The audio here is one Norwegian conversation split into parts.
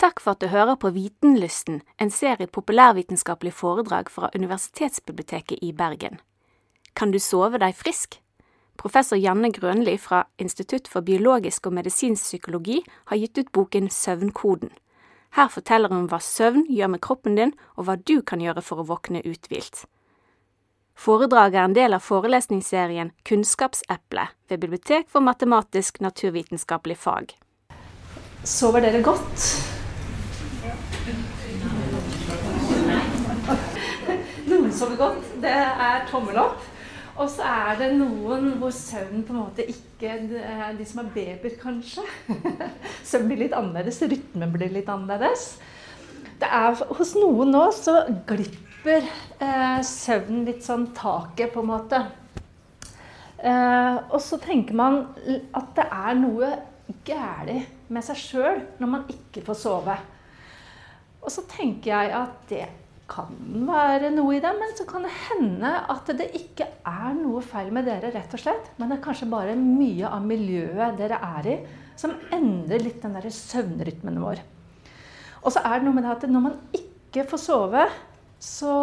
Takk for at du hører på Vitenlysten, en serie populærvitenskapelige foredrag fra Universitetsbiblioteket i Bergen. Kan du sove deg frisk? Professor Janne Grønli fra Institutt for biologisk og medisinsk psykologi har gitt ut boken Søvnkoden. Her forteller hun hva søvn gjør med kroppen din, og hva du kan gjøre for å våkne uthvilt. Foredraget er en del av forelesningsserien Kunnskapseplet ved Bibliotek for matematisk-naturvitenskapelig fag. Sover dere godt? Noen sover godt. Det er tommel opp. Og så er det noen hvor søvn på en måte ikke De som er babyer, kanskje. Søvn blir litt annerledes. Rytmen blir litt annerledes. Det er, hos noen nå så glipper eh, søvnen litt sånn taket, på en måte. Eh, og så tenker man at det er noe galt med seg sjøl når man ikke får sove. Og så tenker jeg at det kan være noe i det, men så kan det hende at det ikke er noe feil med dere, rett og slett. Men det er kanskje bare mye av miljøet dere er i, som endrer litt den der søvnrytmen vår. Og så er det noe med det at når man ikke får sove, så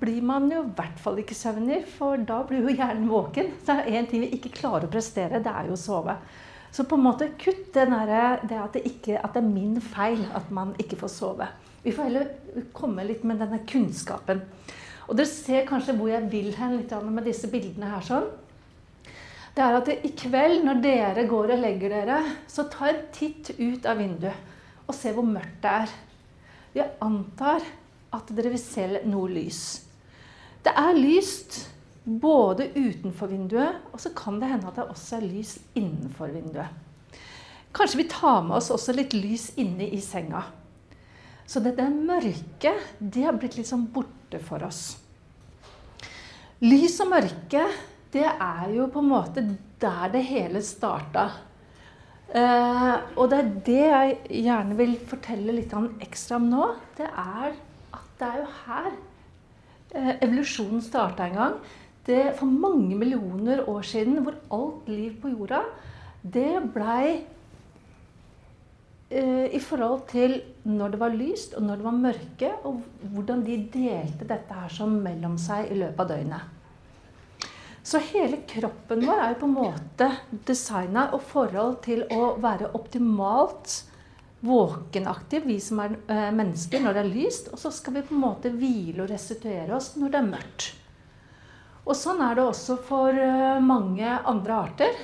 blir man jo i hvert fall ikke søvnig, for da blir jo hjernen våken. Så det er en ting vi ikke klarer å prestere, det er jo å sove. Så på en måte kutt der, det at, det ikke, at det er min feil at man ikke får sove. Vi får heller komme litt med denne kunnskapen. Og dere ser kanskje hvor jeg vil hen litt med disse bildene her. sånn. Det er at i kveld, når dere går og legger dere, så ta en titt ut av vinduet og se hvor mørkt det er. Jeg antar at dere vil se noe lys. Det er lyst både utenfor vinduet, og så kan det hende at det også er lys innenfor vinduet. Kanskje vi tar med oss også litt lys inne i senga. Så dette mørket, det har blitt litt sånn borte for oss. Lys og mørke, det er jo på en måte der det hele starta. Eh, og det er det jeg gjerne vil fortelle litt ekstra om nå. Det er at det er jo her eh, evolusjonen starta en gang. Det, for mange millioner år siden, hvor alt liv på jorda det blei i forhold til når det var lyst og når det var mørke, og hvordan de delte dette her som mellom seg i løpet av døgnet. Så hele kroppen vår er jo på en måte designa og forhold til å være optimalt våkenaktiv, vi som er eh, mennesker, når det er lyst. Og så skal vi på en måte hvile og restituere oss når det er mørkt. Og sånn er det også for eh, mange andre arter.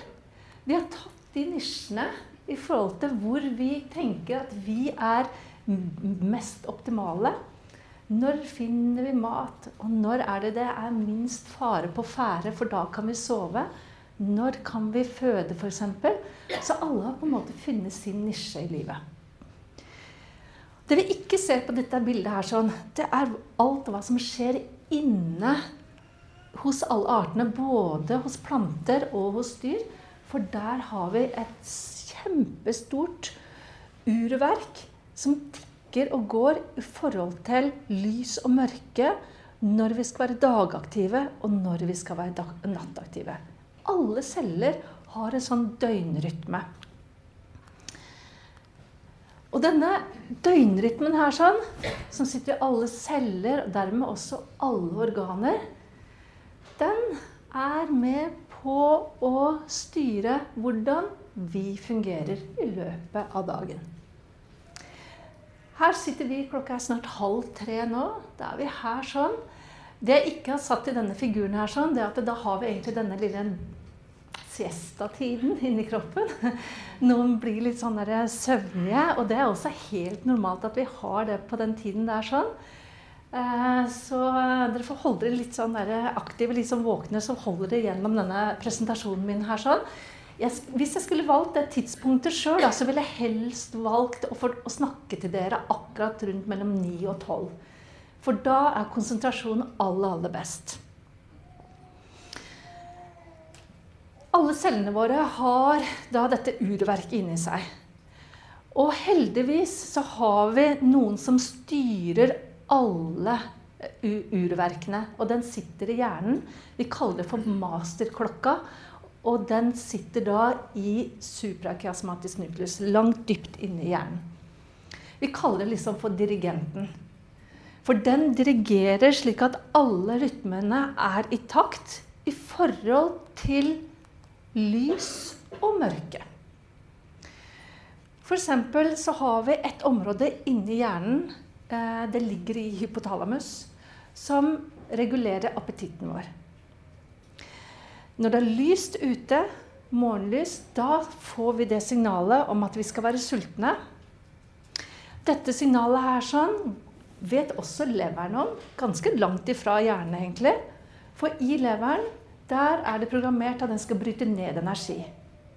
Vi har tatt de nisjene i forhold til hvor vi tenker at vi er mest optimale. Når finner vi mat, og når er det det er minst fare på ferde, for da kan vi sove? Når kan vi føde, f.eks.? Så alle har på en måte funnet sin nisje i livet. Det vi ikke ser på dette bildet, her, sånn, det er alt hva som skjer inne hos alle artene. Både hos planter og hos dyr. For der har vi et kjempestort urverk som tikker og går i forhold til lys og mørke når vi skal være dagaktive, og når vi skal være nattaktive. Alle celler har en sånn døgnrytme. Og denne døgnrytmen her, sånn, som sitter i alle celler, og dermed også alle organer, den er med på å styre hvordan vi fungerer i løpet av dagen. Her sitter vi, klokka er snart halv tre nå. Da er vi her sånn. Det jeg ikke har satt i denne figuren her, sånn, det er at da har vi egentlig denne lille siesta-tiden inni kroppen. Noen blir litt sånn søvnige, og det er også helt normalt at vi har det på den tiden der er sånn. Eh, så dere får holde dere litt sånn aktive, litt sånn våkne, så holder dere gjennom denne presentasjonen min her sånn jeg, hvis jeg skulle valgt det tidspunktet sjøl, så ville jeg helst valgt å, for, å, snakke til dere akkurat rundt mellom 9 og 12. For da er konsentrasjonen aller, aller best. Alle cellene våre har da dette urverket inni seg. Og heldigvis så har vi noen som styrer alle urverkene. Og den sitter i hjernen. Vi kaller det for masterklokka. Og den sitter da i suprakiasmatisk nuklus, langt dypt inne i hjernen. Vi kaller det liksom for dirigenten. For den dirigerer slik at alle rytmene er i takt i forhold til lys og mørke. F.eks. så har vi et område inni hjernen, eh, det ligger i hypotalamus, som regulerer appetitten vår. Når det er lyst ute, morgenlys, da får vi det signalet om at vi skal være sultne. Dette signalet her sånn vet også leveren om, ganske langt ifra hjernen egentlig. For i leveren der er det programmert at den skal bryte ned energi.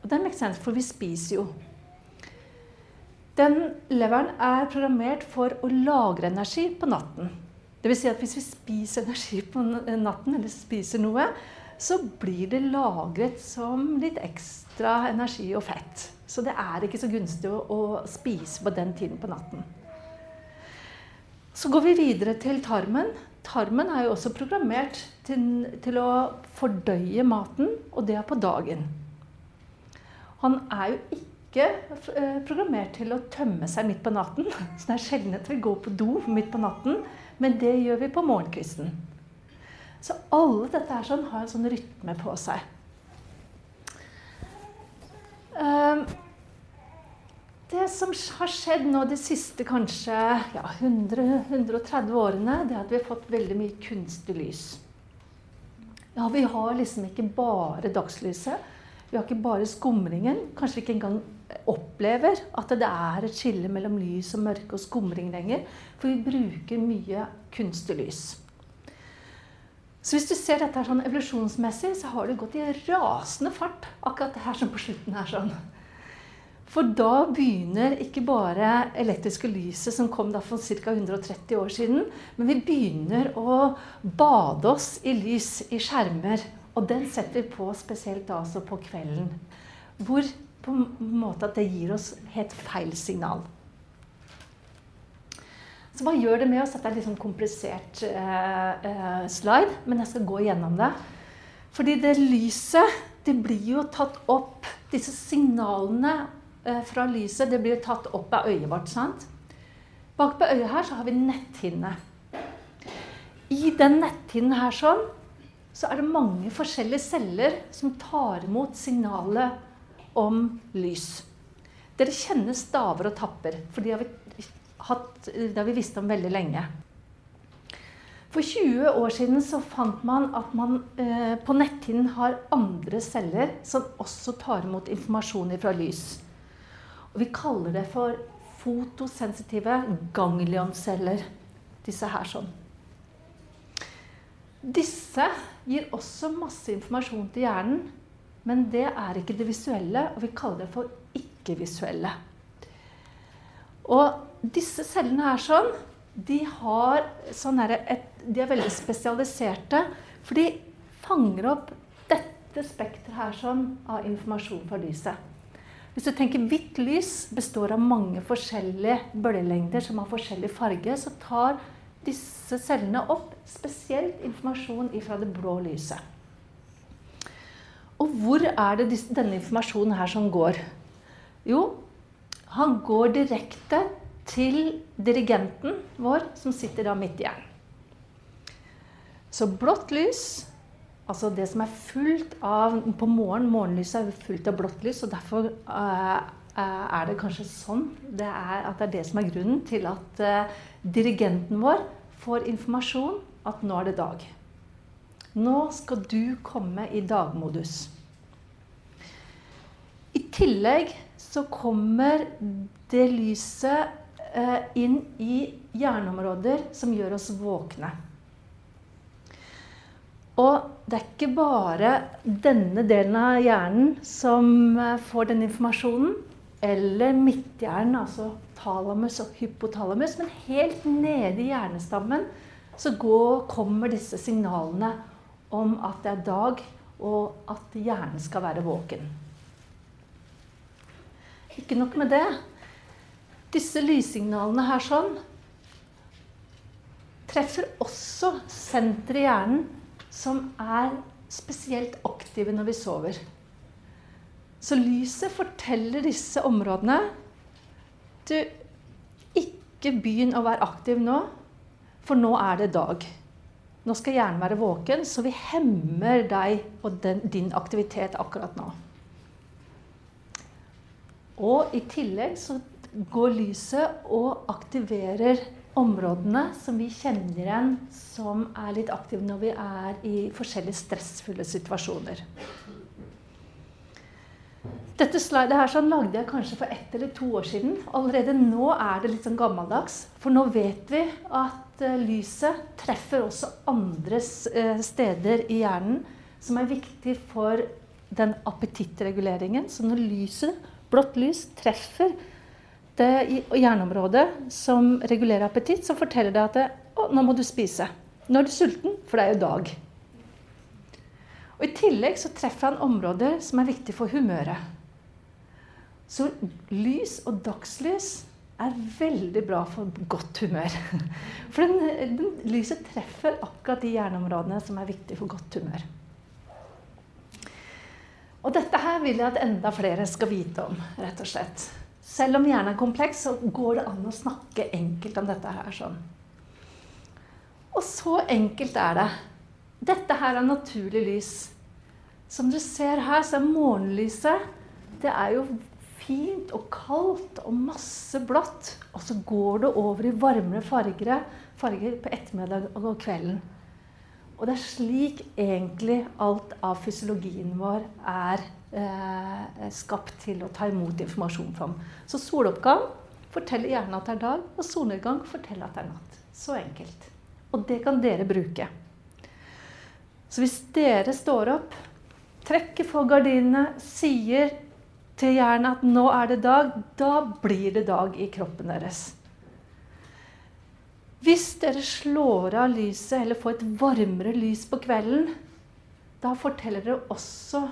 Og det makes sense, for vi spiser jo. Den leveren er programmert for å lagre energi på natten. Dvs. Si at hvis vi spiser energi på natten, eller spiser noe, så blir det lagret som litt ekstra energi og fett. Så det er ikke så gunstig å, å spise på den tiden på natten. Så går vi videre til tarmen. Tarmen er jo også programmert til, til å fordøye maten, og det er på dagen. Han er jo ikke eh, programmert til å tømme seg midt på natten. Så det er sjelden at vi går på do midt på natten, men det gjør vi på morgenkvisten. Så alle dette her sånn, har en sånn rytme på seg. Um, det som har skjedd nå de siste kanskje ja, 100-130 årene, det er at vi har fått veldig mye kunstig lys. Ja, vi har liksom ikke bare dagslyset. Vi har ikke bare skumringen. Kanskje ikke engang opplever at det er et skille mellom lys og mørke og skumring lenger. For vi bruker mye kunstig lys. Så hvis du ser dette her sånn evolusjonsmessig, så har det gått i rasende fart akkurat det her som på slutten her sånn. For da begynner ikke bare elektriske lyset som kom da for ca. 130 år siden, men vi begynner å bade oss i lys i skjermer. Og den setter vi på spesielt da altså på kvelden. Hvor på en måte at det gir oss helt feil signal. Så hva gjør det med oss? Dette er litt sånn komplisert eh, eh, slide, men jeg skal gå gjennom det. Fordi det lyset, det blir jo tatt opp Disse signalene eh, fra lyset, det blir jo tatt opp av øyet vårt. sant? Bak på øyet her så har vi netthinne. I den netthinnen her sånn, så er det mange forskjellige celler som tar imot signalet om lys. Dere kjenner staver og tapper, for de har vi hatt, det har vi visst om veldig lenge. For 20 år siden så fant man at man eh, på netthinnen har andre celler som også tar imot informasjon fra lys. Og vi kaller det for fotosensitive ganglionceller. Disse her sånn. Disse gir også masse informasjon til hjernen, men det er ikke det visuelle, og vi kaller det for ikke-visuelle. Og disse cellene her sånn, de, sånn et, de er veldig spesialiserte. For de fanger opp dette spekteret her sånn av informasjon fra lyset. Hvis du tenker hvitt lys består av mange forskjellige bølgelengder som har forskjellig farge, så tar disse cellene opp spesielt informasjon fra det blå lyset. Og hvor er det denne informasjonen her som går? Jo, han går direkte til dirigenten vår, som sitter da midt i hjernen. Så blått lys, altså det som er fullt av På morgenen, morgenlyset er fullt av blått lys, og derfor uh, er det kanskje sånn det er, at det er det som er grunnen til at uh, dirigenten vår får informasjon at nå er det dag. Nå skal du komme i dagmodus. I tillegg så kommer det lyset eh, inn i hjerneområder som gjør oss våkne. Og det er ikke bare denne delen av hjernen som eh, får den informasjonen, eller midthjernen, altså talamus og hypotalamus, men helt nede i hjernestammen så går, kommer disse signalene om at det er dag, og at hjernen skal være våken. Ikke nok med det. Disse lyssignalene her sånn treffer også senteret i hjernen som er spesielt aktive når vi sover. Så lyset forteller disse områdene Du, ikke begynn å være aktiv nå, for nå er det dag. Nå skal hjernen være våken, så vi hemmer deg og den, din aktivitet akkurat nå. Og i tillegg så går lyset og aktiverer områdene som vi kjenner igjen som er litt aktive når vi er i forskjellige stressfulle situasjoner. Dette slidet her sånn lagde jeg kanskje for ett eller to år siden. Allerede nå er det litt sånn gammeldags. For nå vet vi at uh, lyset treffer også andre uh, steder i hjernen som er viktig for den appetittreguleringen. Så når lyset, blått lys treffer det hjerneområdet som regulerer appetitt, som forteller deg at det, å, nå må du spise. Nå er du sulten, for det er jo dag. Og I tillegg så treffer han områder som er viktige for humøret. Så lys og dagslys er veldig bra for godt humør. For den, den, lyset treffer akkurat de hjerneområdene som er viktige for godt humør. Og dette her vil jeg at enda flere skal vite om, rett og slett. Selv om hjernen er kompleks, så går det an å snakke enkelt om dette her sånn. Og så enkelt er det. Dette her er naturlig lys. Som du ser her, så er morgenlyset det er jo fint og kaldt og masse blått. Og så går det over i varmere farger, farger på ettermiddag og kvelden. Og det er slik egentlig alt av fysiologien vår er eh, skapt til å ta imot informasjon fra. Så soloppgang forteller gjerne at det er dag, og solnedgang forteller at det er natt. Så enkelt. Og det kan dere bruke. Så hvis dere står opp, trekker for gardinene, sier til hjernen at 'nå er det dag', da blir det dag i kroppen deres. Hvis dere slår av lyset eller får et varmere lys på kvelden, da forteller dere også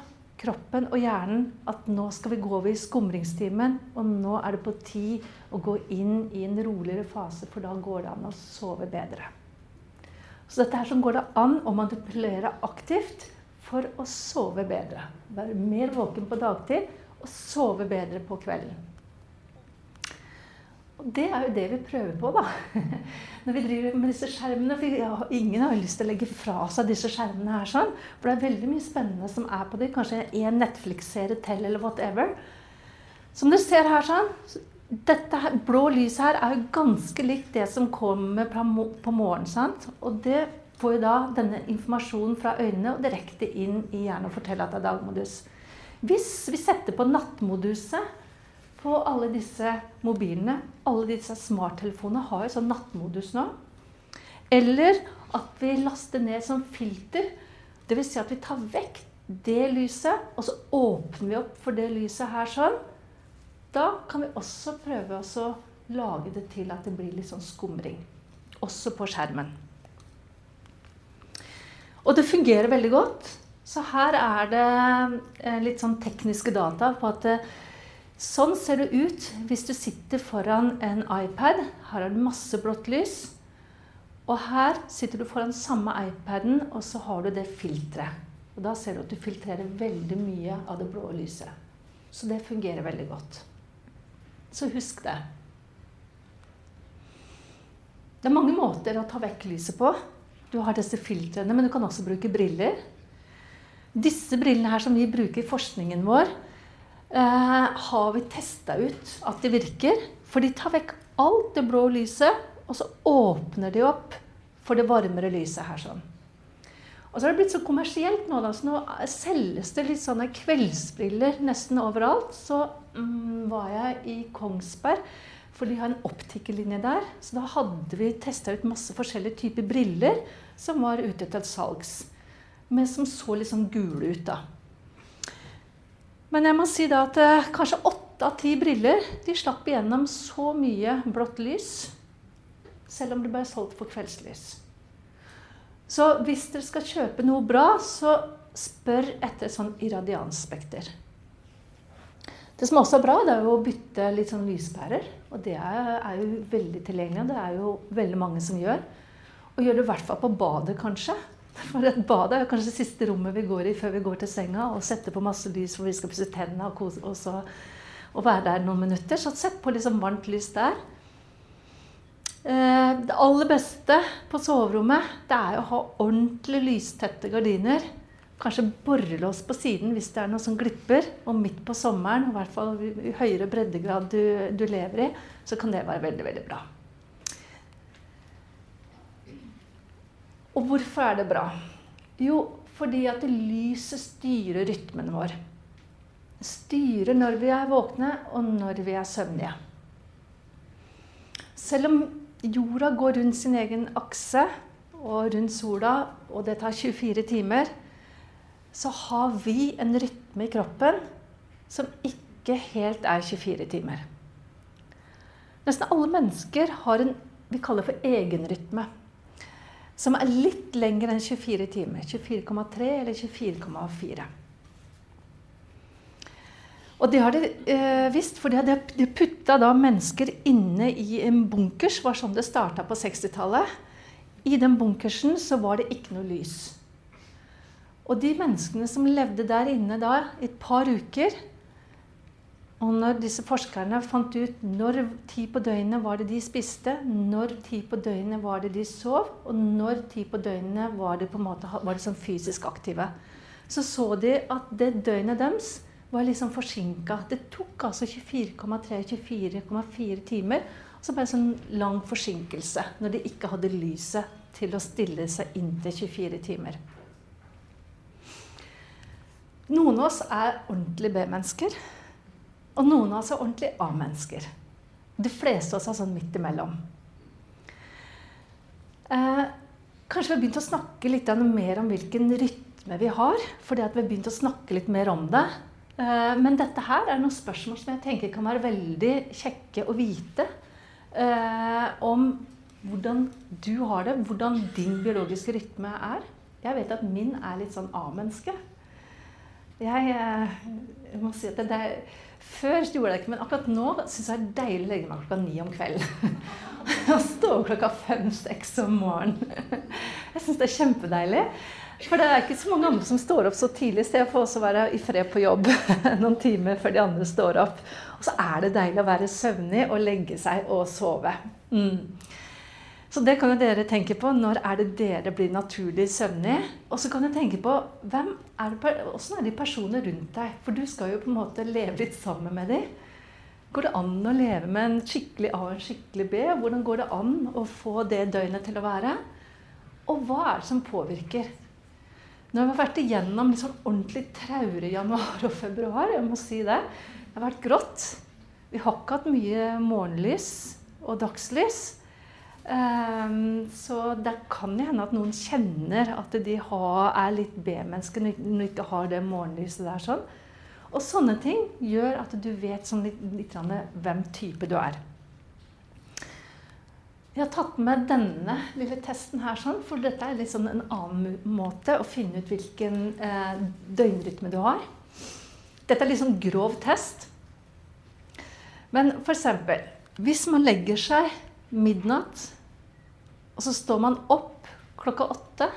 kroppen og hjernen at nå skal vi gå over i skumringstimen, og nå er det på tid å gå inn i en roligere fase, for da går det an å sove bedre. Så dette her som går det an å manipulere aktivt for å sove bedre. Være mer våken på dagtid og sove bedre på kvelden. Og det er jo det vi prøver på, da. Når vi driver med disse skjermene. For ingen har lyst til å legge fra seg disse skjermene her sånn. For det er veldig mye spennende som er på dem. Kanskje en Netflix-serie til, eller whatever. Som dere ser her sånn, dette her, blå lyset her er jo ganske likt det som kommer på morgenen. sant? Og det får jo da denne informasjonen fra øynene og direkte inn i hjernen og forteller at det er dagmodus. Hvis vi setter på nattmoduset på alle disse mobilene Alle disse smarttelefonene har jo sånn nattmodus nå. Eller at vi laster ned som filter. Dvs. Si at vi tar vekk det lyset, og så åpner vi opp for det lyset her sånn. Da kan vi også prøve å lage det til at det blir litt sånn skumring. Også på skjermen. Og det fungerer veldig godt. Så her er det eh, litt sånn tekniske data på at eh, sånn ser det ut hvis du sitter foran en iPad. Her har du masse blått lys. Og her sitter du foran samme iPaden, og så har du det filteret. Og da ser du at du filtrerer veldig mye av det blå lyset. Så det fungerer veldig godt. Så husk det. Det er mange måter å ta vekk lyset på. Du har disse filtrene, men du kan også bruke briller. Disse brillene her som vi bruker i forskningen vår, eh, har vi testa ut at de virker. For de tar vekk alt det blå lyset, og så åpner de opp for det varmere lyset her sånn. Og så har det blitt så kommersielt nå. Da, så nå selges det litt sånne kveldsbriller nesten overalt. Så mm, var jeg i Kongsberg, for de har en optikerlinje der. Så da hadde vi testa ut masse forskjellige typer briller som var ute til salgs men som så litt sånn gule ut. da. Men jeg må si da at eh, kanskje åtte av ti briller de slapp igjennom så mye blått lys, selv om det ble solgt for kveldslys. Så hvis dere skal kjøpe noe bra, så spør etter sånn irradiansspekter. Det som også er bra, det er jo å bytte litt sånn lyspærer. Og det er, er jo veldig tilgjengelig. Det er jo veldig mange som gjør. Og gjør det i hvert fall på badet, kanskje. For et bad er kanskje det siste rommet vi går i før vi går til senga. Og setter på masse lys hvor vi skal pusse tennene og, kose, og, så, og være der noen minutter. Så sett på liksom varmt lys der. Eh, det aller beste på soverommet det er å ha ordentlig lystette gardiner. Kanskje borrelås på siden hvis det er noe som glipper. Og midt på sommeren, i hvert fall i høyere breddegrad du, du lever i, så kan det være veldig, veldig bra. Og hvorfor er det bra? Jo, fordi at lyset styrer rytmen vår. Styrer når vi er våkne, og når vi er søvnige. Selv om jorda går rundt sin egen akse og rundt sola, og det tar 24 timer, så har vi en rytme i kroppen som ikke helt er 24 timer. Nesten alle mennesker har en vi kaller for egenrytme. Som er litt lengre enn 24 timer. 24,3 eller 24,4. Og det har de eh, visst, for de hadde putta da mennesker inne i en bunkers. var sånn det starta på 60-tallet. I den bunkersen så var det ikke noe lys. Og de menneskene som levde der inne da et par uker Og når disse forskerne fant ut når tid på døgnet var det de spiste, når tid på døgnet var det de sov, og når tid på døgnet var det på en måte, var det som fysisk aktive, så så de at det døgnet deres var liksom forsinka. Det tok altså 24,3-24,4 timer. Og så en sånn lang forsinkelse når de ikke hadde lyset til å stille seg inntil 24 timer. Noen av oss er ordentlige B-mennesker. Og noen av oss er ordentlig A-mennesker. De fleste av oss er sånn midt imellom. Eh, kanskje vi har begynt å snakke litt mer om hvilken rytme vi har. Fordi vi har begynt å snakke litt mer om det. Eh, men dette her er noen spørsmål som jeg tenker kan være veldig kjekke å vite. Eh, om hvordan du har det, hvordan din biologiske rytme er. Jeg vet at min er litt sånn A-menneske. Jeg, eh, jeg, må si at det, det, Før gjorde jeg det ikke, men akkurat nå syns jeg det er deilig å legge meg klokka ni om kvelden. Og stå opp klokka fem-seks om morgenen. Jeg syns det er kjempedeilig. For det er ikke så mange andre som står opp så tidlig, så jeg får også være i fred på jobb noen timer før de andre står opp. Og så er det deilig å være søvnig og legge seg og sove. Mm. Så det kan jo dere tenke på. Når er det dere blir naturlig søvnig? Og så kan du tenke på hvem er det, hvordan er de personene rundt deg? For du skal jo på en måte leve litt sammen med dem. Går det an å leve med en skikkelig A og en skikkelig B? Hvordan går det an å få det døgnet til å være? Og hva er det som påvirker? Når vi har vært igjennom sånn ordentlig traure januar og februar. Jeg må si det. Det har vært grått. Vi har ikke hatt mye morgenlys og dagslys. Um, så det kan hende at noen kjenner at de har, er litt B-mennesker når de ikke har det morgenlyset der. sånn. Og sånne ting gjør at du vet sånn litt, litt hvem type du er. Jeg har tatt med denne lille testen her, sånn, for dette er sånn en annen måte å finne ut hvilken eh, døgnrytme du har. Dette er sånn grov test. Men f.eks. hvis man legger seg midnatt, og så står man opp klokka åtte,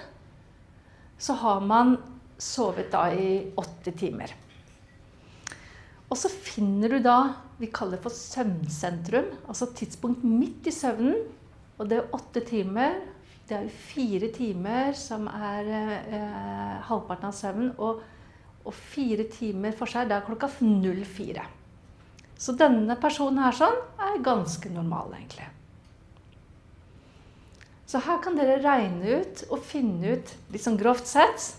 så har man sovet da i åtte timer. Og så finner du da vi kaller det for søvnsentrum, altså tidspunkt midt i søvnen og det er åtte timer. Det er fire timer som er eh, halvparten av søvnen. Og, og, fire timer for seg, det er klokka 04. Så denne personen her sånn er ganske normal, egentlig. Så her kan dere regne ut og finne ut, litt sånn grovt sett,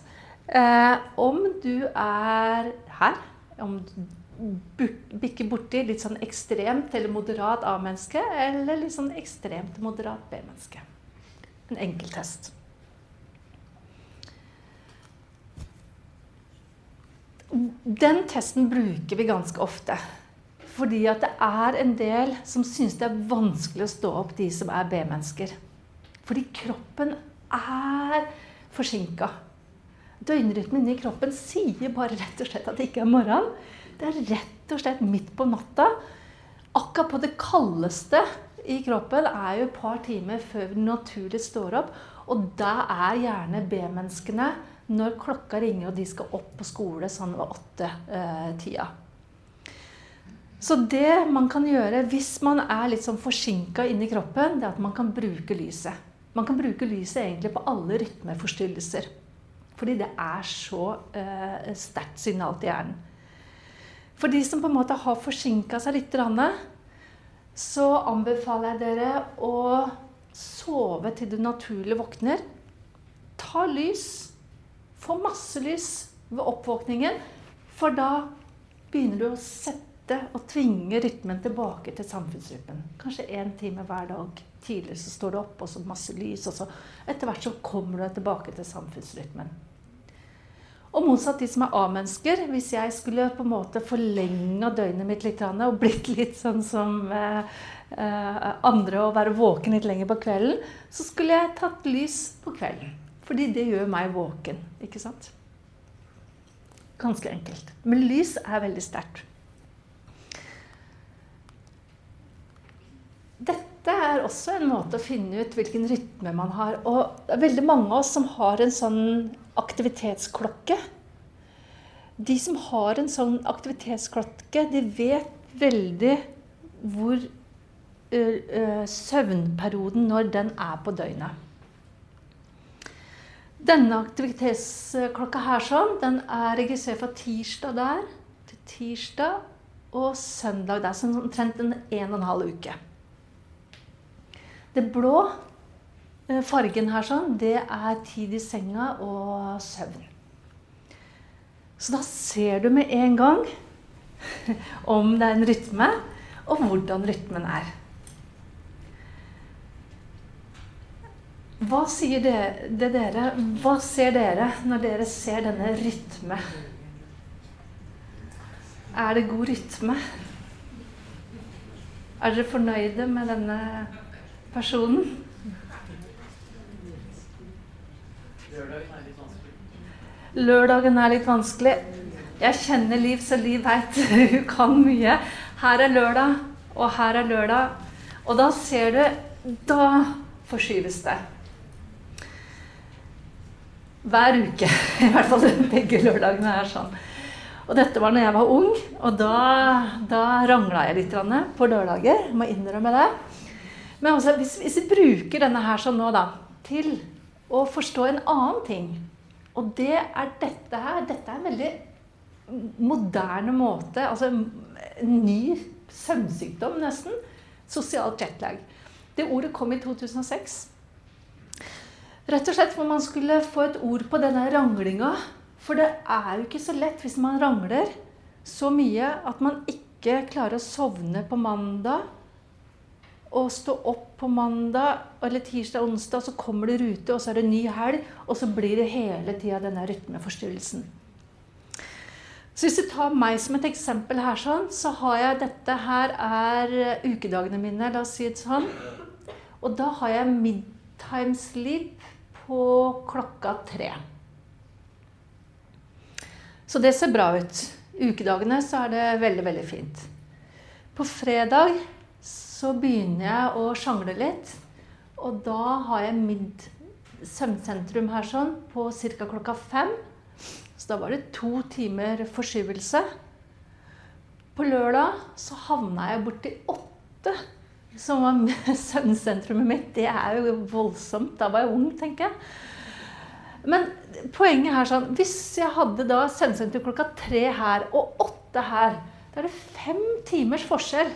eh, om du er her. Om du bikker borti litt sånn ekstremt eller moderat A-menneske, eller litt sånn ekstremt moderat B-menneske. En enkel test. Den testen bruker vi ganske ofte. Fordi at det er en del som syns det er vanskelig å stå opp, de som er B-mennesker. Fordi kroppen er forsinka. Døgnrytmen i kroppen sier bare rett og slett at det ikke er morgen. Det er rett og slett midt på natta. Akkurat på det kaldeste i kroppen er jo et par timer før vi naturlig står opp. Og da er gjerne B-menneskene når klokka ringer og de skal opp på skole sånn ved åtte-tida. Så det man kan gjøre hvis man er litt sånn forsinka inni kroppen, det er at man kan bruke lyset. Man kan bruke lyset egentlig på alle rytmeforstyrrelser. Fordi det er så eh, sterkt signal til hjernen. For de som på en måte har forsinka seg litt, så anbefaler jeg dere å sove til du naturlig våkner. Ta lys. Få masse lys ved oppvåkningen. For da begynner du å sette og tvinge rytmen tilbake til samfunnsrytmen. Kanskje én time hver dag. Tidligere så står du opp, og så masse lys. Og så etter hvert så kommer du tilbake til samfunnsrytmen. Og motsatt de som er A-mennesker. Hvis jeg skulle på en måte forlenga døgnet mitt litt og blitt litt sånn som eh, eh, andre og være våken litt lenger på kvelden, så skulle jeg tatt lys på kvelden. Fordi det gjør meg våken. Ikke sant? Ganske enkelt. Men lys er veldig sterkt. Dette er også en måte å finne ut hvilken rytme man har. Og det er veldig mange av oss som har en sånn aktivitetsklokke. De som har en sånn aktivitetsklokke, de vet veldig hvor søvnperioden når den er på døgnet. Denne aktivitetsklokka her sånn, den er registrert fra tirsdag der til tirsdag og søndag der. Så omtrent en en og en halv uke. Det blå eh, fargen her sånn, det er tid i senga og søvn. Så da ser du med en gang om det er en rytme, og hvordan rytmen er. Hva sier det, det dere? Hva ser dere når dere ser denne rytme? Er det god rytme? Er dere fornøyde med denne personen. Lørdagen er litt vanskelig. Jeg kjenner Liv, så Liv veit hun kan mye. Her er lørdag, og her er lørdag. Og da ser du Da forskyves det. Hver uke. I hvert fall begge lørdagene er sånn. Og dette var når jeg var ung, og da, da rangla jeg litt på lørdager. Må innrømme det. Men også, hvis, hvis, vi bruker denne her sånn nå, da, til å forstå en annen ting Og det er dette her. Dette er en veldig moderne måte. Altså en ny søvnsykdom, nesten. Sosial jetlag. Det ordet kom i 2006. Rett og slett hvor man skulle få et ord på denne ranglinga. For det er jo ikke så lett hvis man rangler så mye at man ikke klarer å sovne på mandag å stå opp på mandag eller tirsdag onsdag, så kommer det rute, og så er det ny helg, og så blir det hele tida denne rytmeforstyrrelsen. Så hvis du tar meg som et eksempel her, sånn, så har jeg dette her er ukedagene mine, la oss si det sånn. Og da har jeg midtime sleep på klokka tre. Så det ser bra ut. Ukedagene så er det veldig, veldig fint. På fredag så begynner jeg å sjangle litt. Og da har jeg mitt søvnsentrum her sånn på ca. klokka fem. Så da var det to timer forskyvelse. På lørdag så havna jeg borti åtte, som var søvnsentrumet mitt. Det er jo voldsomt. Da var jeg ung, tenker jeg. Men poenget her sånn Hvis jeg hadde da søvnsentrum klokka tre her og åtte her, da er det fem timers forskjell.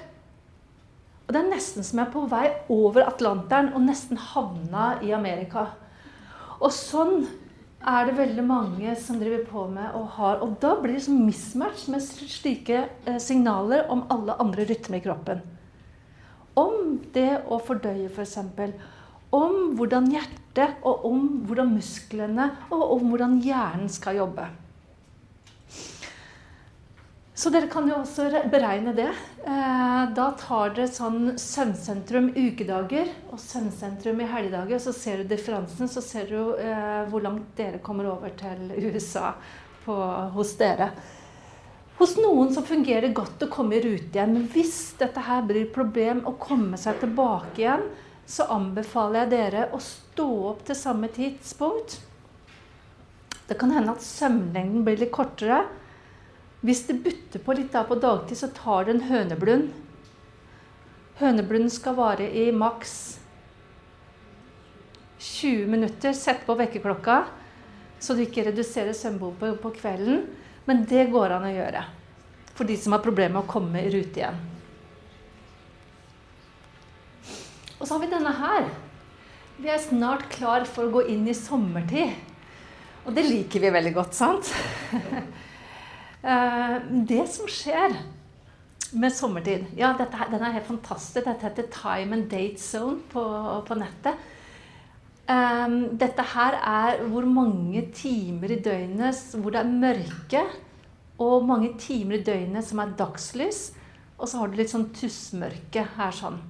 Og det er nesten som jeg er på vei over Atlanteren og nesten havna i Amerika. Og sånn er det veldig mange som driver på med og har. Og da blir det som mismatch med slike eh, signaler om alle andre rytmer i kroppen. Om det å fordøye, f.eks. For om hvordan hjertet, og om hvordan musklene og om hvordan hjernen skal jobbe. Så dere kan jo også beregne det. Eh, da tar dere sånn søvnsentrum ukedager og søvnsentrum i helgedager. Så ser du differansen, så ser du eh, hvor langt dere kommer over til USA på, hos dere. Hos noen så fungerer det godt å komme i rute igjen. Men hvis dette her blir et problem å komme seg tilbake igjen, så anbefaler jeg dere å stå opp til samme tidspunkt. Det kan hende at søvnlengden blir litt kortere. Hvis det butter på litt da på dagtid, så tar du en høneblund. Høneblunden skal vare i maks 20 minutter. Sett på vekkerklokka, så du ikke reduserer søvnbehovet på kvelden. Men det går an å gjøre for de som har problemer med å komme i rute igjen. Og så har vi denne her. Vi er snart klar for å gå inn i sommertid. Og det liker vi veldig godt, sant? Eh, det som skjer med sommertid Ja, dette, den er helt fantastisk. Dette heter Time and Date Zone på, på nettet. Um, dette her er hvor mange timer i døgnet hvor det er mørke, og mange timer i døgnet som er dagslys. Og så har du litt sånn tussmørke her sånn.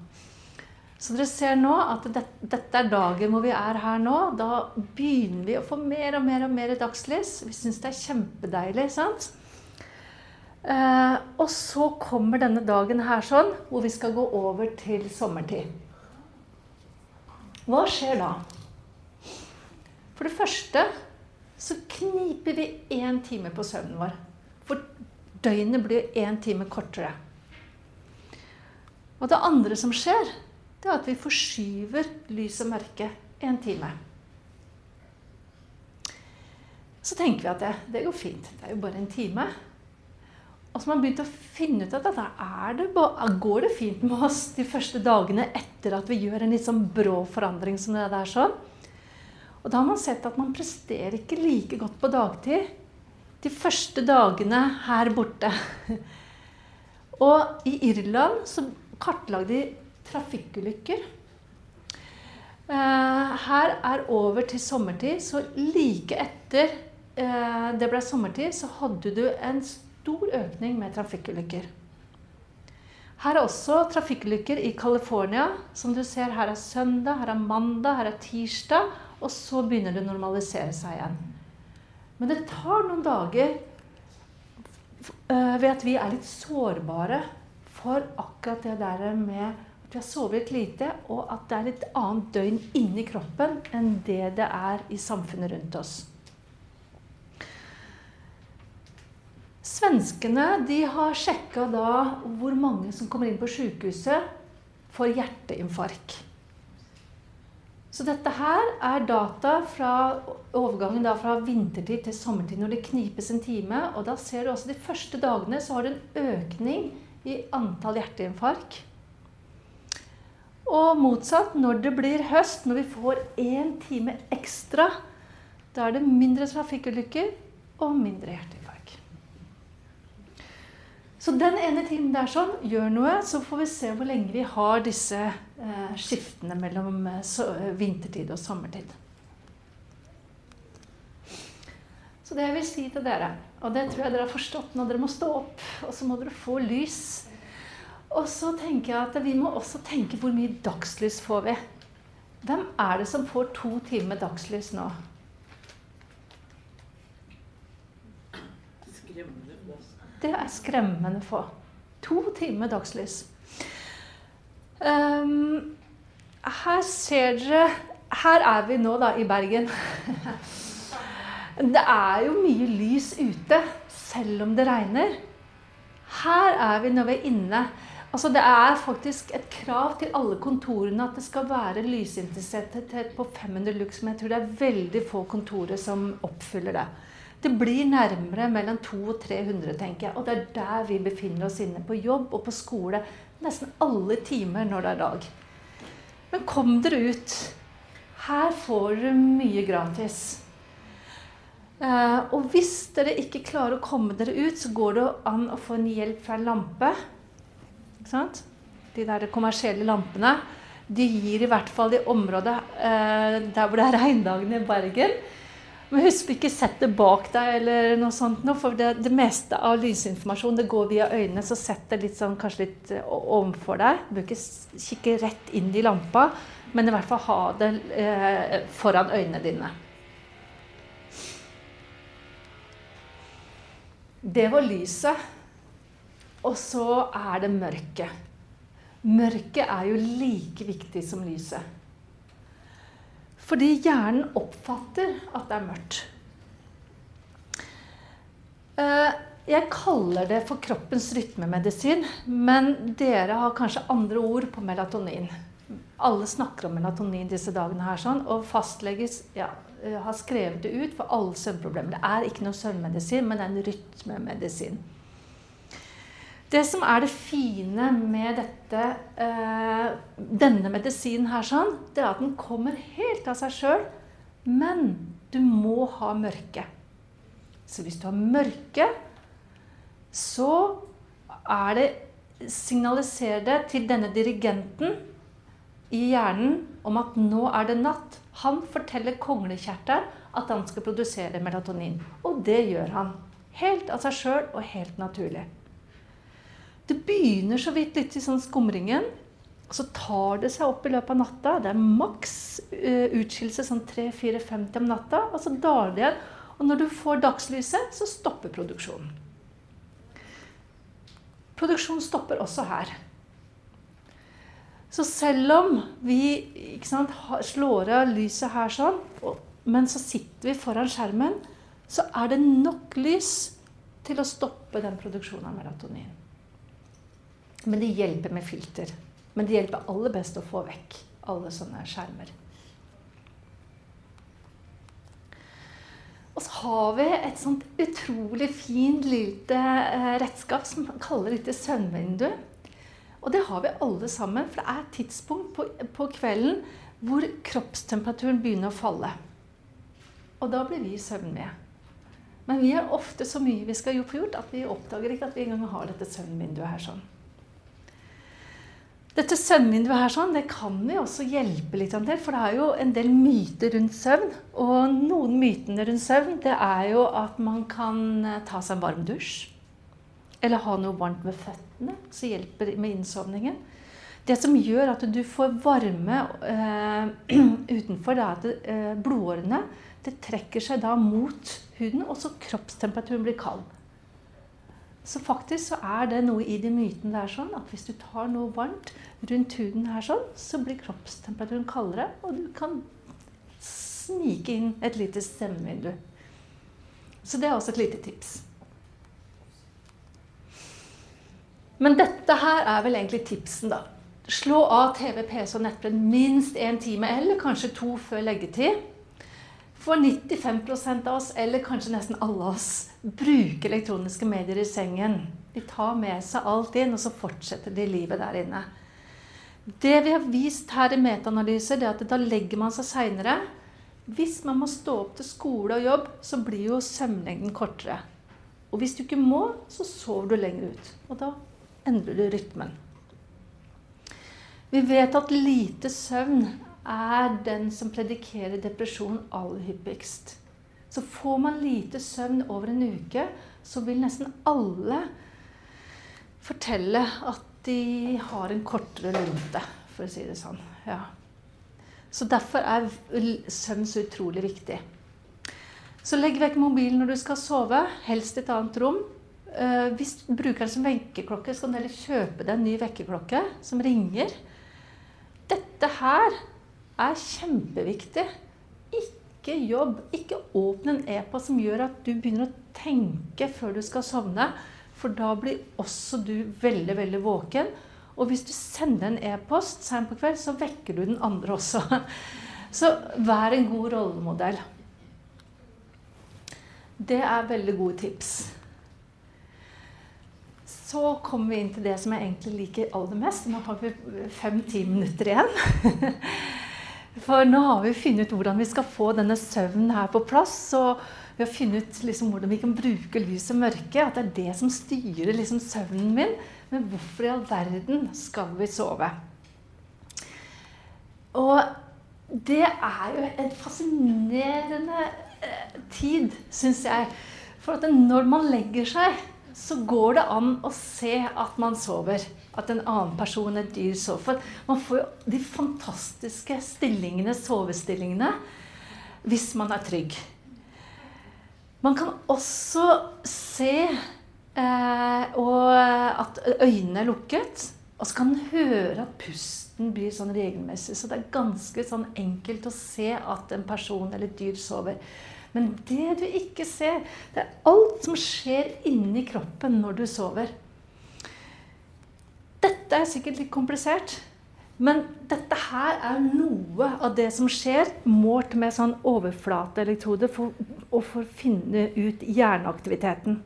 Så dere ser nå at det, dette er dagen hvor vi er her nå. Da begynner vi å få mer og mer og mer dagslys. Vi syns det er kjempedeilig. sant? Eh, og så kommer denne dagen her sånn, hvor vi skal gå over til sommertid. Hva skjer da? For det første så kniper vi én time på søvnen vår. For døgnet blir én time kortere. Og det andre som skjer, det er at vi forskyver lys og mørke en time. Så tenker vi at det, det, går fint. Det er jo bare en time. Og så har man begynt å finne ut at dette er det, går det fint med oss de første dagene etter at vi gjør en litt sånn brå forandring som det der sånn. Og da har man sett at man presterer ikke like godt på dagtid de første dagene her borte. Og i Irland så kartlagde de trafikkulykker. Eh, her er over til sommertid, så like etter eh, det ble sommertid, så hadde du en stor økning med trafikkulykker. Her er også trafikkulykker i California. Som du ser, her er søndag, her er mandag, her er tirsdag. Og så begynner det å normalisere seg igjen. Men det tar noen dager eh, ved at vi er litt sårbare for akkurat det der med vi har sovet lite, og at det er et annet døgn inni kroppen enn det det er i samfunnet rundt oss. Svenskene de har sjekka da hvor mange som kommer inn på sykehuset for hjerteinfarkt. Så dette her er data fra overgangen fra vintertid til sommertid, når det knipes en time. Og da ser du også de første dagene så har du en økning i antall hjerteinfarkt. Og motsatt, når det blir høst, når vi får én time ekstra, da er det mindre trafikkulykker og mindre hjerteinfarkt. Så den ene timen der sånn gjør noe, så får vi se hvor lenge vi har disse eh, skiftene mellom eh, eh, vintertid og sommertid. Så det jeg vil si til dere, og det tror jeg dere har forstått når dere må stå opp, og så må dere få lys og så tenker jeg at vi må også tenke hvor mye dagslys får vi. Hvem er det som får to timer dagslys nå? Det er skremmende få. To timer dagslys. Um, her ser dere Her er vi nå, da, i Bergen. det er jo mye lys ute, selv om det regner. Her er vi når vi er inne. Altså Det er faktisk et krav til alle kontorene at det skal være lysintensitet på 500 lux, men jeg tror det er veldig få kontorer som oppfyller det. Det blir nærmere mellom 200 og 300, tenker jeg. Og det er der vi befinner oss inne. På jobb og på skole. Nesten alle timer når det er dag. Men kom dere ut. Her får dere mye gratis. Uh, og hvis dere ikke klarer å komme dere ut, så går det an å få en hjelp fra en lampe. Sant? De der kommersielle lampene. De gir i hvert fall i området eh, der hvor det er regndagen i Bergen. Men husk ikke sett det bak deg, eller noe sånt, for det, det, meste av lysinformasjon det går via øynene. Så sett det litt sånn, kanskje litt ovenfor overfor deg. Du bør ikke kikke rett inn i lampa, men i hvert fall ha det eh, foran øynene dine. Det var lyset. Og så er det mørket. Mørket er jo like viktig som lyset. Fordi hjernen oppfatter at det er mørkt. Eh, Jeg kaller det for kroppens rytmemedisin, men dere har kanskje andre ord på melatonin. Alle snakker om melatonin disse dagene her, sånn, og fastleges ja, har skrevet det ut for alle søvnproblemer. Det er ikke noe søvnmedisin, men det er en rytmemedisin. Det som er det fine med dette, eh, denne medisinen her, sånn, det er at den kommer helt av seg sjøl. Men du må ha mørke. Så hvis du har mørke, så er det Signaliserer det til denne dirigenten i hjernen om at nå er det natt. Han forteller konglekjertelen at han skal produsere melatonin. Og det gjør han. Helt av seg sjøl og helt naturlig. Det begynner så vidt litt i sånn skumringen. Og så tar det seg opp i løpet av natta. Det er maks uh, utskillelse sånn 3-4-50 om natta. Og så daler det igjen. Og når du får dagslyset, så stopper produksjonen. Produksjonen stopper også her. Så selv om vi sant, slår av lyset her sånn, men så sitter vi foran skjermen, så er det nok lys til å stoppe den produksjonen av melatonin. Men det hjelper med filter. Men det hjelper aller best å få vekk alle sånne skjermer. Og så har vi et sånt utrolig fint lite eh, redskap som man kaller dette søvnvindu. Og det har vi alle sammen, for det er et tidspunkt på, på kvelden hvor kroppstemperaturen begynner å falle. Og da blir vi søvnige. Men vi har ofte så mye vi skal få gjort, at vi oppdager ikke at vi engang har dette søvnvinduet her sånn. Dette søvnvinduet her sånn, det kan vi også hjelpe litt til. For det er jo en del myter rundt søvn. Og noen mytene rundt søvn det er jo at man kan eh, ta seg en varm dusj. Eller ha noe varmt med føttene, som hjelper med innsovningen. Det som gjør at du får varme eh, utenfor, det er at eh, blodårene det trekker seg da mot huden, og så kroppstemperaturen blir kald. Så faktisk så er det noe i de mytene der sånn at hvis du tar noe varmt rundt huden her sånn, så blir kroppstemperaturen kaldere, og du kan snike inn et lite stemmevindu. Så det er også et lite tips. Men dette her er vel egentlig tipsen, da. Slå av TV, PC og nettbrett minst én time, eller kanskje to før leggetid. For 95% av oss, eller kanskje nesten alle oss, bruker elektroniske medier i sengen. De tar med seg alt inn, og så fortsetter de livet der inne. Det vi har vist her i metaanalyser, er at da legger man seg seinere. Hvis man må stå opp til skole og jobb, så blir jo søvnlengden kortere. Og hvis du ikke må, så sover du lenger ut. Og da endrer du rytmen. Vi vet at lite søvn er den som predikerer depresjon aller hyppigst. Så får man lite søvn over en uke, så vil nesten alle fortelle at de har en kortere lunte, for å si det sånn. Ja. Så derfor er søvn så utrolig viktig. Så legg vekk mobilen når du skal sove, helst i et annet rom. Eh, hvis du bruker den som vekkerklokke, så kan du heller kjøpe deg en ny vekkerklokke som ringer. Dette her er kjempeviktig. Ikke jobb. Ikke åpne en e-post som gjør at du begynner å tenke før du skal sovne. For da blir også du veldig, veldig våken. Og hvis du sender en e-post seint på kveld, så vekker du den andre også. Så vær en god rollemodell. Det er veldig gode tips. Så kommer vi inn til det som jeg egentlig liker aller mest. Nå har vi fem-ti minutter igjen. For nå har vi funnet ut hvordan vi skal få denne søvnen her på plass. Og vi har funnet ut liksom hvordan vi kan bruke lys og mørke. At det er det som styrer liksom søvnen min. Men hvorfor i all verden skal vi sove? Og det er jo en fascinerende eh, tid, syns jeg. For når man legger seg, så går det an å se at man sover at en annen person, et dyr, sover. For man får jo de fantastiske stillingene, sovestillingene, hvis man er trygg. Man kan også se eh, at øynene er lukket. Og så kan man høre at pusten blir sånn regelmessig. Så det er ganske sånn enkelt å se at en person eller et dyr sover. Men det du ikke ser, det er alt som skjer inni kroppen når du sover. Dette er sikkert litt komplisert. Men dette her er noe av det som skjer, målt med sånn overflateelektrode for, for å finne ut hjerneaktiviteten.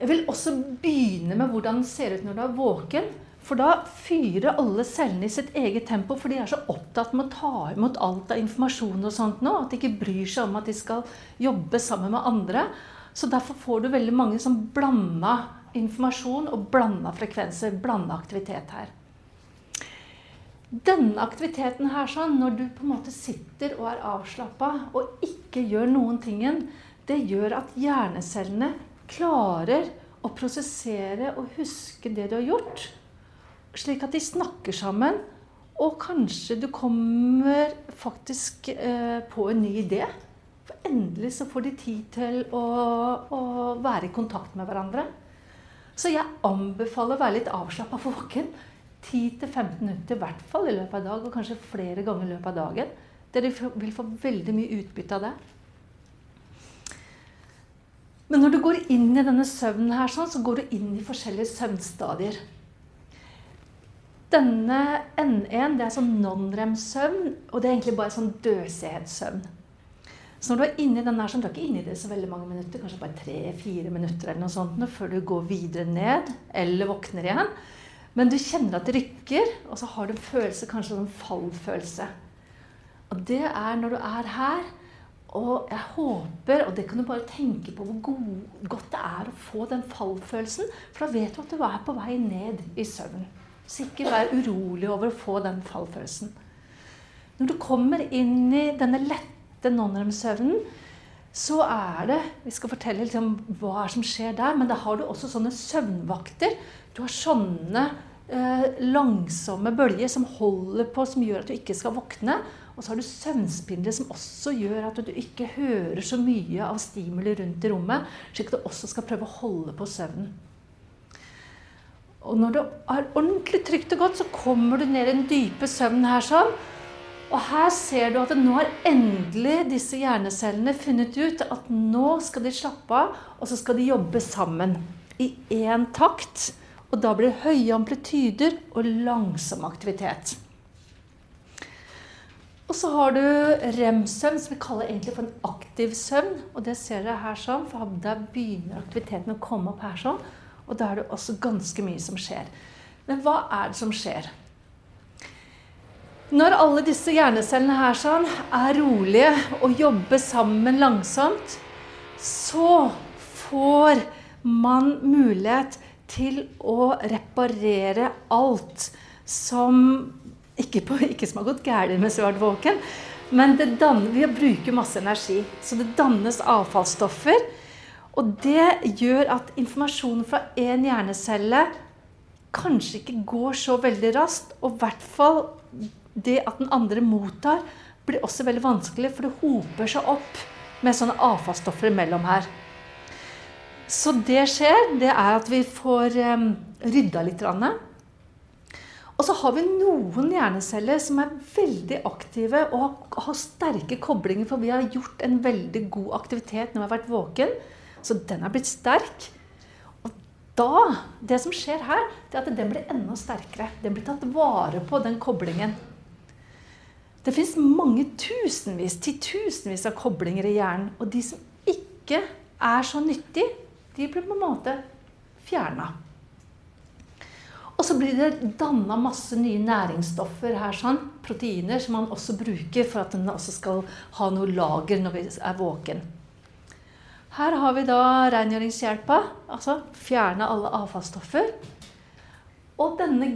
Jeg vil også begynne med hvordan det ser ut når du er våken. For da fyrer alle cellene i sitt eget tempo, for de er så opptatt med å ta imot alt av informasjon og sånt nå, at de ikke bryr seg om at de skal jobbe sammen med andre. Så derfor får du veldig mange som blanda informasjon og blanda frekvenser, blanda aktivitet her. Denne aktiviteten her, sånn, når du på en måte sitter og er avslappa og ikke gjør noen ting, det gjør at hjernecellene klarer å prosessere og huske det du har gjort. Slik at de snakker sammen, og kanskje du kommer faktisk eh, på en ny idé. For endelig så får de tid til å, å være i kontakt med hverandre. Så jeg anbefaler å være litt avslappa våken. 10-15 minutter i hvert fall i løpet av dag, og kanskje flere ganger i løpet av dagen. Dere vil få veldig mye utbytte av det. Men når du går inn i denne søvnen, her, sånn, så går du inn i forskjellige søvnstadier. Denne N1 det er sånn non-rem-søvn, og det er egentlig bare sånn døsighetssøvn. Så når du er inni den her, så du er ikke inni det så veldig mange minutter, kanskje bare tre-fire minutter eller noe sånt, før du går videre ned eller våkner igjen. Men du kjenner at det rykker, og så har du en følelse, kanskje en fallfølelse. Og det er når du er her. Og jeg håper, og det kan du bare tenke på hvor god, godt det er å få den fallfølelsen. For da vet du at du er på vei ned i søvn. Så ikke vær urolig over å få den fallfølelsen. Når du kommer inn i denne lette non-rem-søvnen, så er det Vi skal fortelle liksom hva som skjer der, men da har du også sånne søvnvakter. Du har sånne eh, langsomme bølger som holder på, som gjør at du ikke skal våkne. Og så har du søvnspindler som også gjør at du ikke hører så mye av stimuli rundt i rommet, slik at du også skal prøve å holde på søvnen. Og når det er ordentlig trygt og godt, så kommer du ned i den dype søvnen her sånn. Og her ser du at nå har endelig disse hjernecellene funnet ut at nå skal de slappe av, og så skal de jobbe sammen i én takt. Og da blir det høye amplityder og langsom aktivitet. Og så har du rem-søvn, som vi kaller egentlig for en aktiv søvn. Og det ser dere her sånn, for da begynner aktiviteten å komme opp her sånn. Og da er det også ganske mye som skjer. Men hva er det som skjer? Når alle disse hjernecellene her sånn er rolige og jobber sammen langsomt, så får man mulighet til å reparere alt som ikke, på, ikke som har gått galt har vært våken, men danner, vi bruker masse energi. Så det dannes avfallsstoffer. Og det gjør at informasjonen fra én hjernecelle kanskje ikke går så veldig raskt. Og i hvert fall det at den andre mottar, blir også veldig vanskelig, for det hoper seg opp med sånne avfallsstoffer imellom her. Så det skjer, det er at vi får um, rydda litt. Og så har vi noen hjerneceller som er veldig aktive og har sterke koblinger, for vi har gjort en veldig god aktivitet når vi har vært våken. Så den er blitt sterk. Og da, det som skjer her, det er at den blir enda sterkere. Den blir tatt vare på, den koblingen. Det fins mange tusenvis, titusenvis av koblinger i hjernen. Og de som ikke er så nyttige, de blir på en måte fjerna. Og så blir det danna masse nye næringsstoffer her, sånn, proteiner, som man også bruker for at den også skal ha noe lager når vi er våken. Her har vi da rengjøringshjelpa, altså fjerne alle avfallsstoffer. Og denne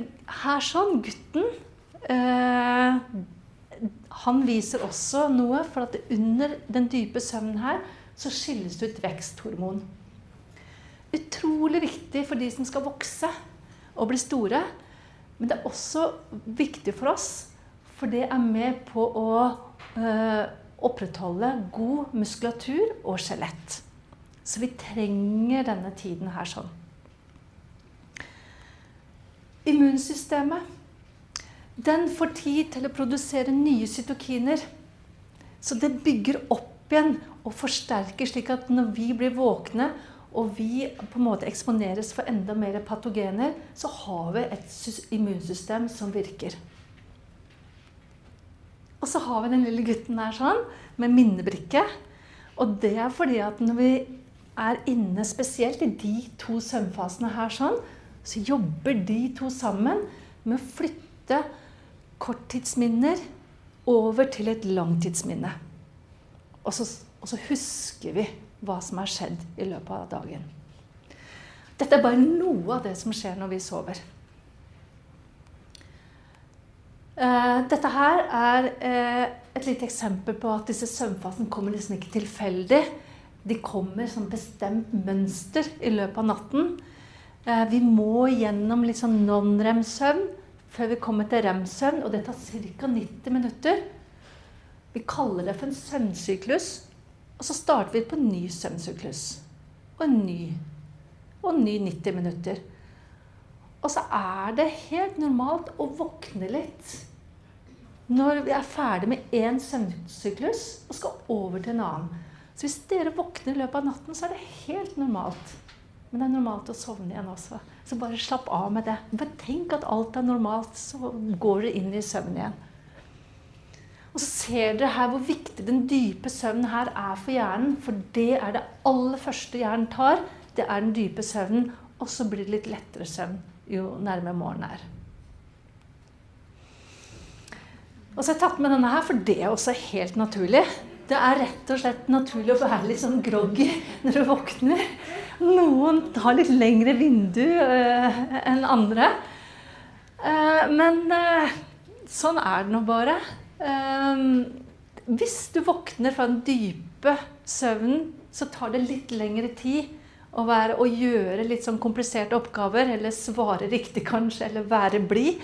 her sånn, gutten eh, han viser også noe, for at under den dype søvnen her så skilles det ut veksthormon. Utrolig viktig for de som skal vokse og bli store. Men det er også viktig for oss, for det er med på å øh, opprettholde god muskulatur og skjelett. Så vi trenger denne tiden her sånn. Immunsystemet den får tid til å produsere nye cytokiner. Så det bygger opp igjen og forsterker, slik at når vi blir våkne og vi på en måte eksponeres for enda mer patogener, så har vi et immunsystem som virker. Og så har vi den lille gutten der sånn, med minnebrikke. Og det er fordi at når vi er inne spesielt i de to søvnfasene her sånn, så jobber de to sammen med å flytte korttidsminner over til et langtidsminne. Og så, og så husker vi hva som har skjedd i løpet av dagen. Dette er bare noe av det som skjer når vi sover. Uh, dette her er uh, et lite eksempel på at disse søvnfasene kommer liksom ikke tilfeldig. De kommer som bestemt mønster i løpet av natten. Uh, vi må gjennom litt sånn non-rem-søvn før vi kommer til rem-søvn, og det tar ca. 90 minutter. Vi kaller det for en søvnsyklus. Og så starter vi på en ny søvnsyklus. Og en ny. Og en ny 90 minutter. Og så er det helt normalt å våkne litt når vi er ferdig med én søvnsyklus og skal over til en annen. Så hvis dere våkner i løpet av natten, så er det helt normalt. Men det er normalt å sovne igjen også. Så bare slapp av med det. Bare tenk at alt er normalt, så går dere inn i søvn igjen. Og så ser dere her hvor viktig den dype søvnen her er for hjernen. For det er det aller første hjernen tar. Det er den dype søvnen. Og så blir det litt lettere søvn jo nærmere morgenen er. Og så har jeg tatt med denne her, for det er også helt naturlig. Det er rett og slett naturlig å være litt sånn groggy når du våkner. Noen har litt lengre vindu øh, enn andre. Uh, men uh, sånn er det nå bare. Um, hvis du våkner fra den dype søvnen, så tar det litt lengre tid å, være, å gjøre litt sånn kompliserte oppgaver, eller svare riktig kanskje, eller være blid,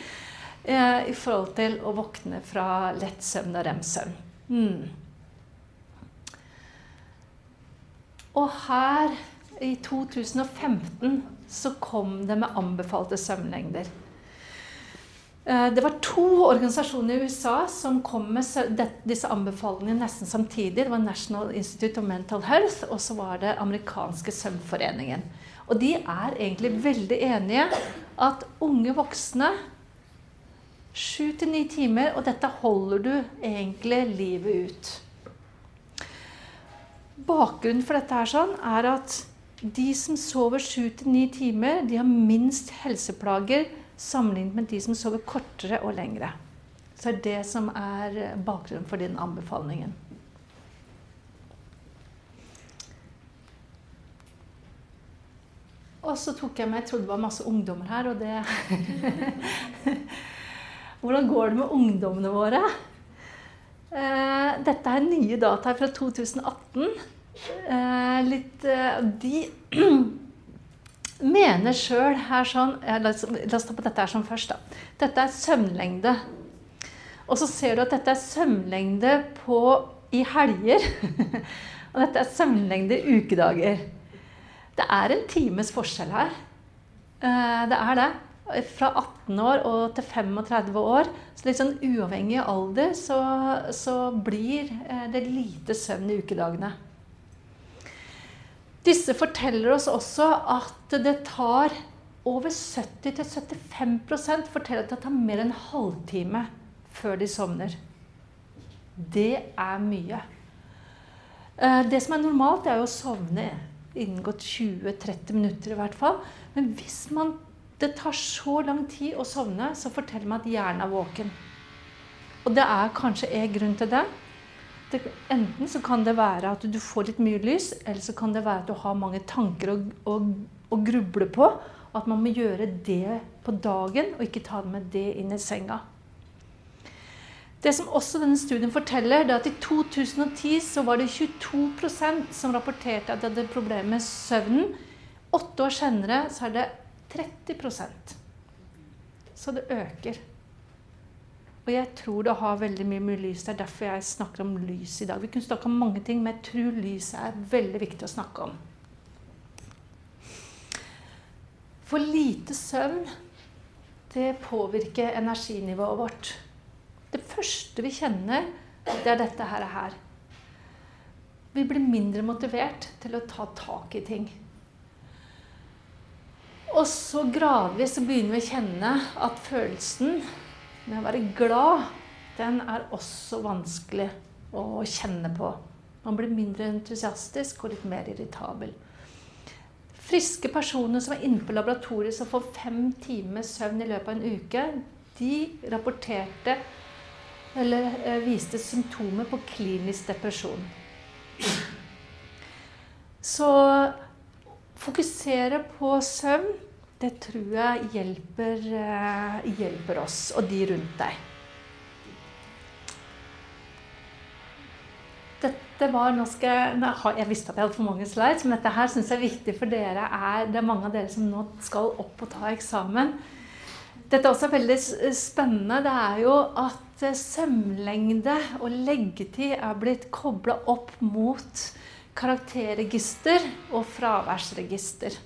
eh, i forhold til å våkne fra lett søvn og rem-søvn. Mm. Og her, i 2015, så kom det med anbefalte søvnlengder. Eh, det var to organisasjoner i USA som kom med disse anbefalingene nesten samtidig. Det var National Institute of Mental Health, og så var det amerikanske søvnforeningen. Og de er egentlig veldig enige at unge voksne Sju til ni timer, og dette holder du egentlig livet ut. Bakgrunnen for dette er, sånn, er at de som sover sju til ni timer, de har minst helseplager sammenlignet med de som sover kortere og lengre. Så det er det som er bakgrunnen for den anbefalingen. Og så tok jeg meg Jeg trodde det var masse ungdommer her, og det Hvordan går det med ungdommene våre? Eh, dette er nye data fra 2018. Eh, litt, eh, de mener sjøl her sånn la, oss, ta på dette her som først. da. Dette er søvnlengde. Og så ser du at dette er søvnlengde på, i helger. og dette er søvnlengde i ukedager. Det er en times forskjell her. Eh, det er det. Fra 18 år og til 35 år. Så litt sånn uavhengig av alder så, så blir det lite søvn i ukedagene. Disse forteller oss også at det tar over 70-75% forteller at det tar mer enn en halvtime før de sovner. Det er mye. Eh, det som er normalt, er å sovne inngått 20-30 minutter i hvert fall. Men hvis man, det tar så lang tid å sovne, så forteller man at hjernen er våken. Og det er kanskje en grunn til det det, enten så kan det være at du får litt mye lys, eller så kan det være at du har mange tanker å, å, å gruble på. At man må gjøre det på dagen, og ikke ta med det inn i senga. Det som også denne studien forteller, det er at i 2010 så var det 22% som rapporterte at de hadde problemer med søvnen. Åtte år senere så er det 30% Så det øker. Og jeg tror det har veldig mye med lys. Det er derfor jeg snakker om lys i dag. Vi kunne snakke om mange ting, men jeg tror lyset er veldig viktig å snakke om. For lite søvn, det påvirker energinivået vårt. Det første vi kjenner, det er dette her. Vi blir mindre motivert til å ta tak i ting. Og så gradvis så begynner vi å kjenne at følelsen med å være glad, den er også vanskelig å kjenne på. Man blir mindre entusiastisk og litt mer irritabel. Friske personer som er inne på laboratoriet som får fem timers søvn i løpet av en uke, de rapporterte eller eh, viste symptomer på klinisk depresjon. Så fokusere på søvn, det tror jeg hjelper, eh, hjelper oss og de rundt deg. Dette var, nå skal jeg, jeg visste at jeg hadde for mange slides, men dette her syns jeg er viktig for dere. Er, det er mange av dere som nå skal opp og ta eksamen. Dette er også veldig spennende. Det er jo at sømlengde og leggetid er blitt kobla opp mot karakterregister og fraværsregister.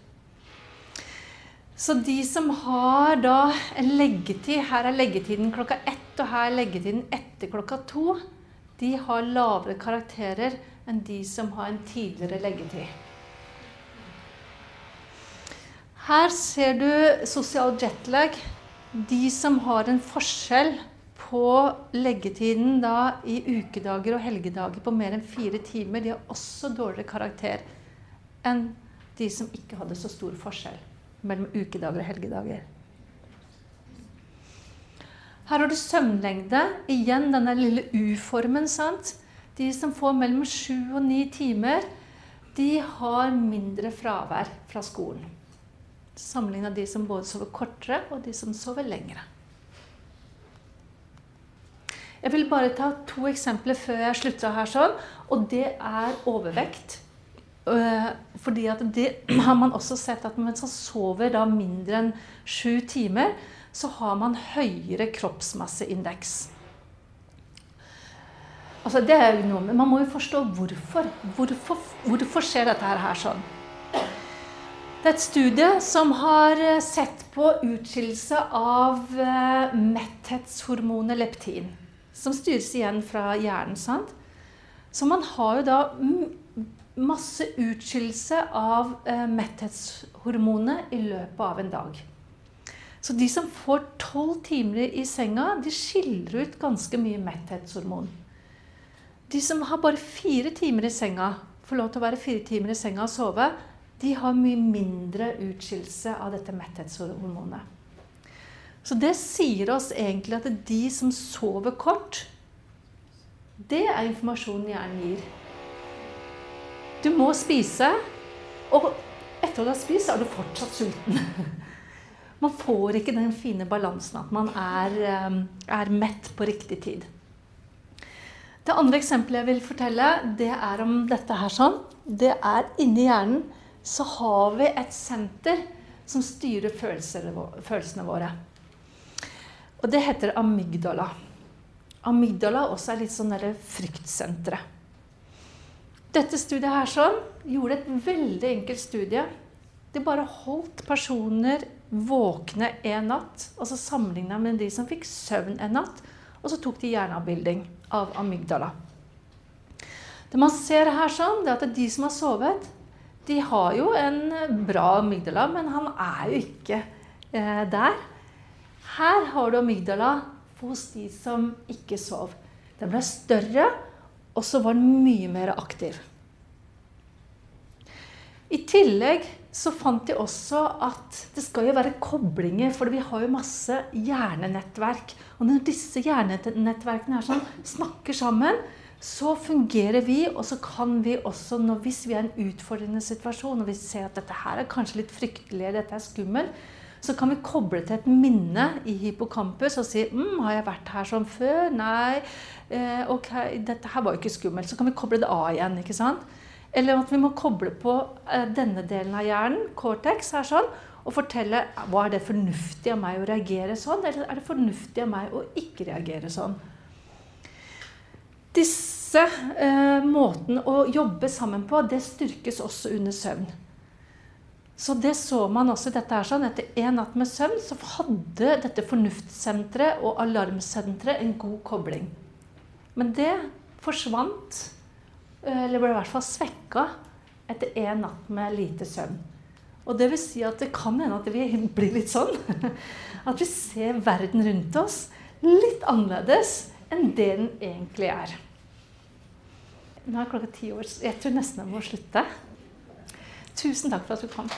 Så de som har da en leggetid Her er leggetiden klokka ett, og her er leggetiden etter klokka to. De har lavere karakterer enn de som har en tidligere leggetid. Her ser du sosial jetlag. De som har en forskjell på leggetiden da i ukedager og helgedager på mer enn fire timer, de har også dårligere karakter enn de som ikke hadde så stor forskjell mellom ukedager og helgedager. Her har du søvnlengde. Igjen denne lille U-formen. sant? De som får mellom sju og ni timer, de har mindre fravær fra skolen. Sammenligna de som både sover kortere, og de som sover lengre. Jeg vil bare ta to eksempler før jeg slutter her. sånn, Og det er overvekt. Øh, fordi at det har man også sett at mens man sover da mindre enn sju timer, så har man høyere kroppsmasseindeks. Altså det er jo noe, men Man må jo forstå hvorfor. Hvorfor, hvorfor skjer dette her sånn? Det er et studie som har øh, sett på utskillelse av øh, metthetshormonet leptin som styres igjen fra hjernen. sant? Så man har jo da masse utskillelse av eh, metthetshormonet i løpet av en dag. Så de som får tolv timer i senga, de skiller ut ganske mye metthetshormon. De som har bare fire timer i senga, får lov til å være fire timer i senga og sove, de har mye mindre utskillelse av dette metthetshormonet. Så det sier oss egentlig at de som sover kort, det er informasjonen hjernen gir. Du må spise, og etter å ha spist, er du fortsatt sulten. Man får ikke den fine balansen at man er, eh, er mett på riktig tid. Det andre eksempelet jeg vil fortelle, det er om dette her sånn. Det er inni hjernen så har vi et senter som styrer følelsene våre. Og det heter amygdala. Amygdala også er litt sånn fryktsenteret. Dette studiet her sånn, gjorde et veldig enkelt studie. De bare holdt personer våkne en natt, og så sammenligna med de som fikk søvn en natt. Og så tok de hjerneavbilding av amygdala. Det man ser her sånn, det er at de som har sovet, de har jo en bra amygdala, men han er jo ikke eh, der. Her har du amygdala hos de som ikke sov. Den ble større, og så var den mye mer aktiv. I tillegg så fant de også at det skal jo være koblinger, for vi har jo masse hjernenettverk. Og når disse hjernenettverkene sånn, snakker sammen, så fungerer vi, og så kan vi også, når, hvis vi er i en utfordrende situasjon, og vi ser at dette her er kanskje litt fryktelig, dette er skummelt, så kan vi koble til et minne i hippocampus og si mm, 'Har jeg vært her sånn før?' Nei. Eh, ok, dette her var jo ikke skummelt. Så kan vi koble det av igjen. ikke sant? Eller at vi må koble på eh, denne delen av hjernen, cortex, her sånn, og fortelle hva er det fornuftig av meg å reagere sånn, eller er det fornuftig av meg å ikke reagere sånn. Disse eh, måtene å jobbe sammen på, det styrkes også under søvn. Så det så man også i dette her sånn. Etter én natt med søvn så hadde dette fornuftssenteret og alarmsenteret en god kobling. Men det forsvant Eller ble i hvert fall svekka etter én natt med lite søvn. Og det vil si at det kan hende at vi blir litt sånn. At vi ser verden rundt oss litt annerledes enn det den egentlig er. Nå er klokka ti år, jeg tror nesten jeg må slutte. Tusen takk for at du kom.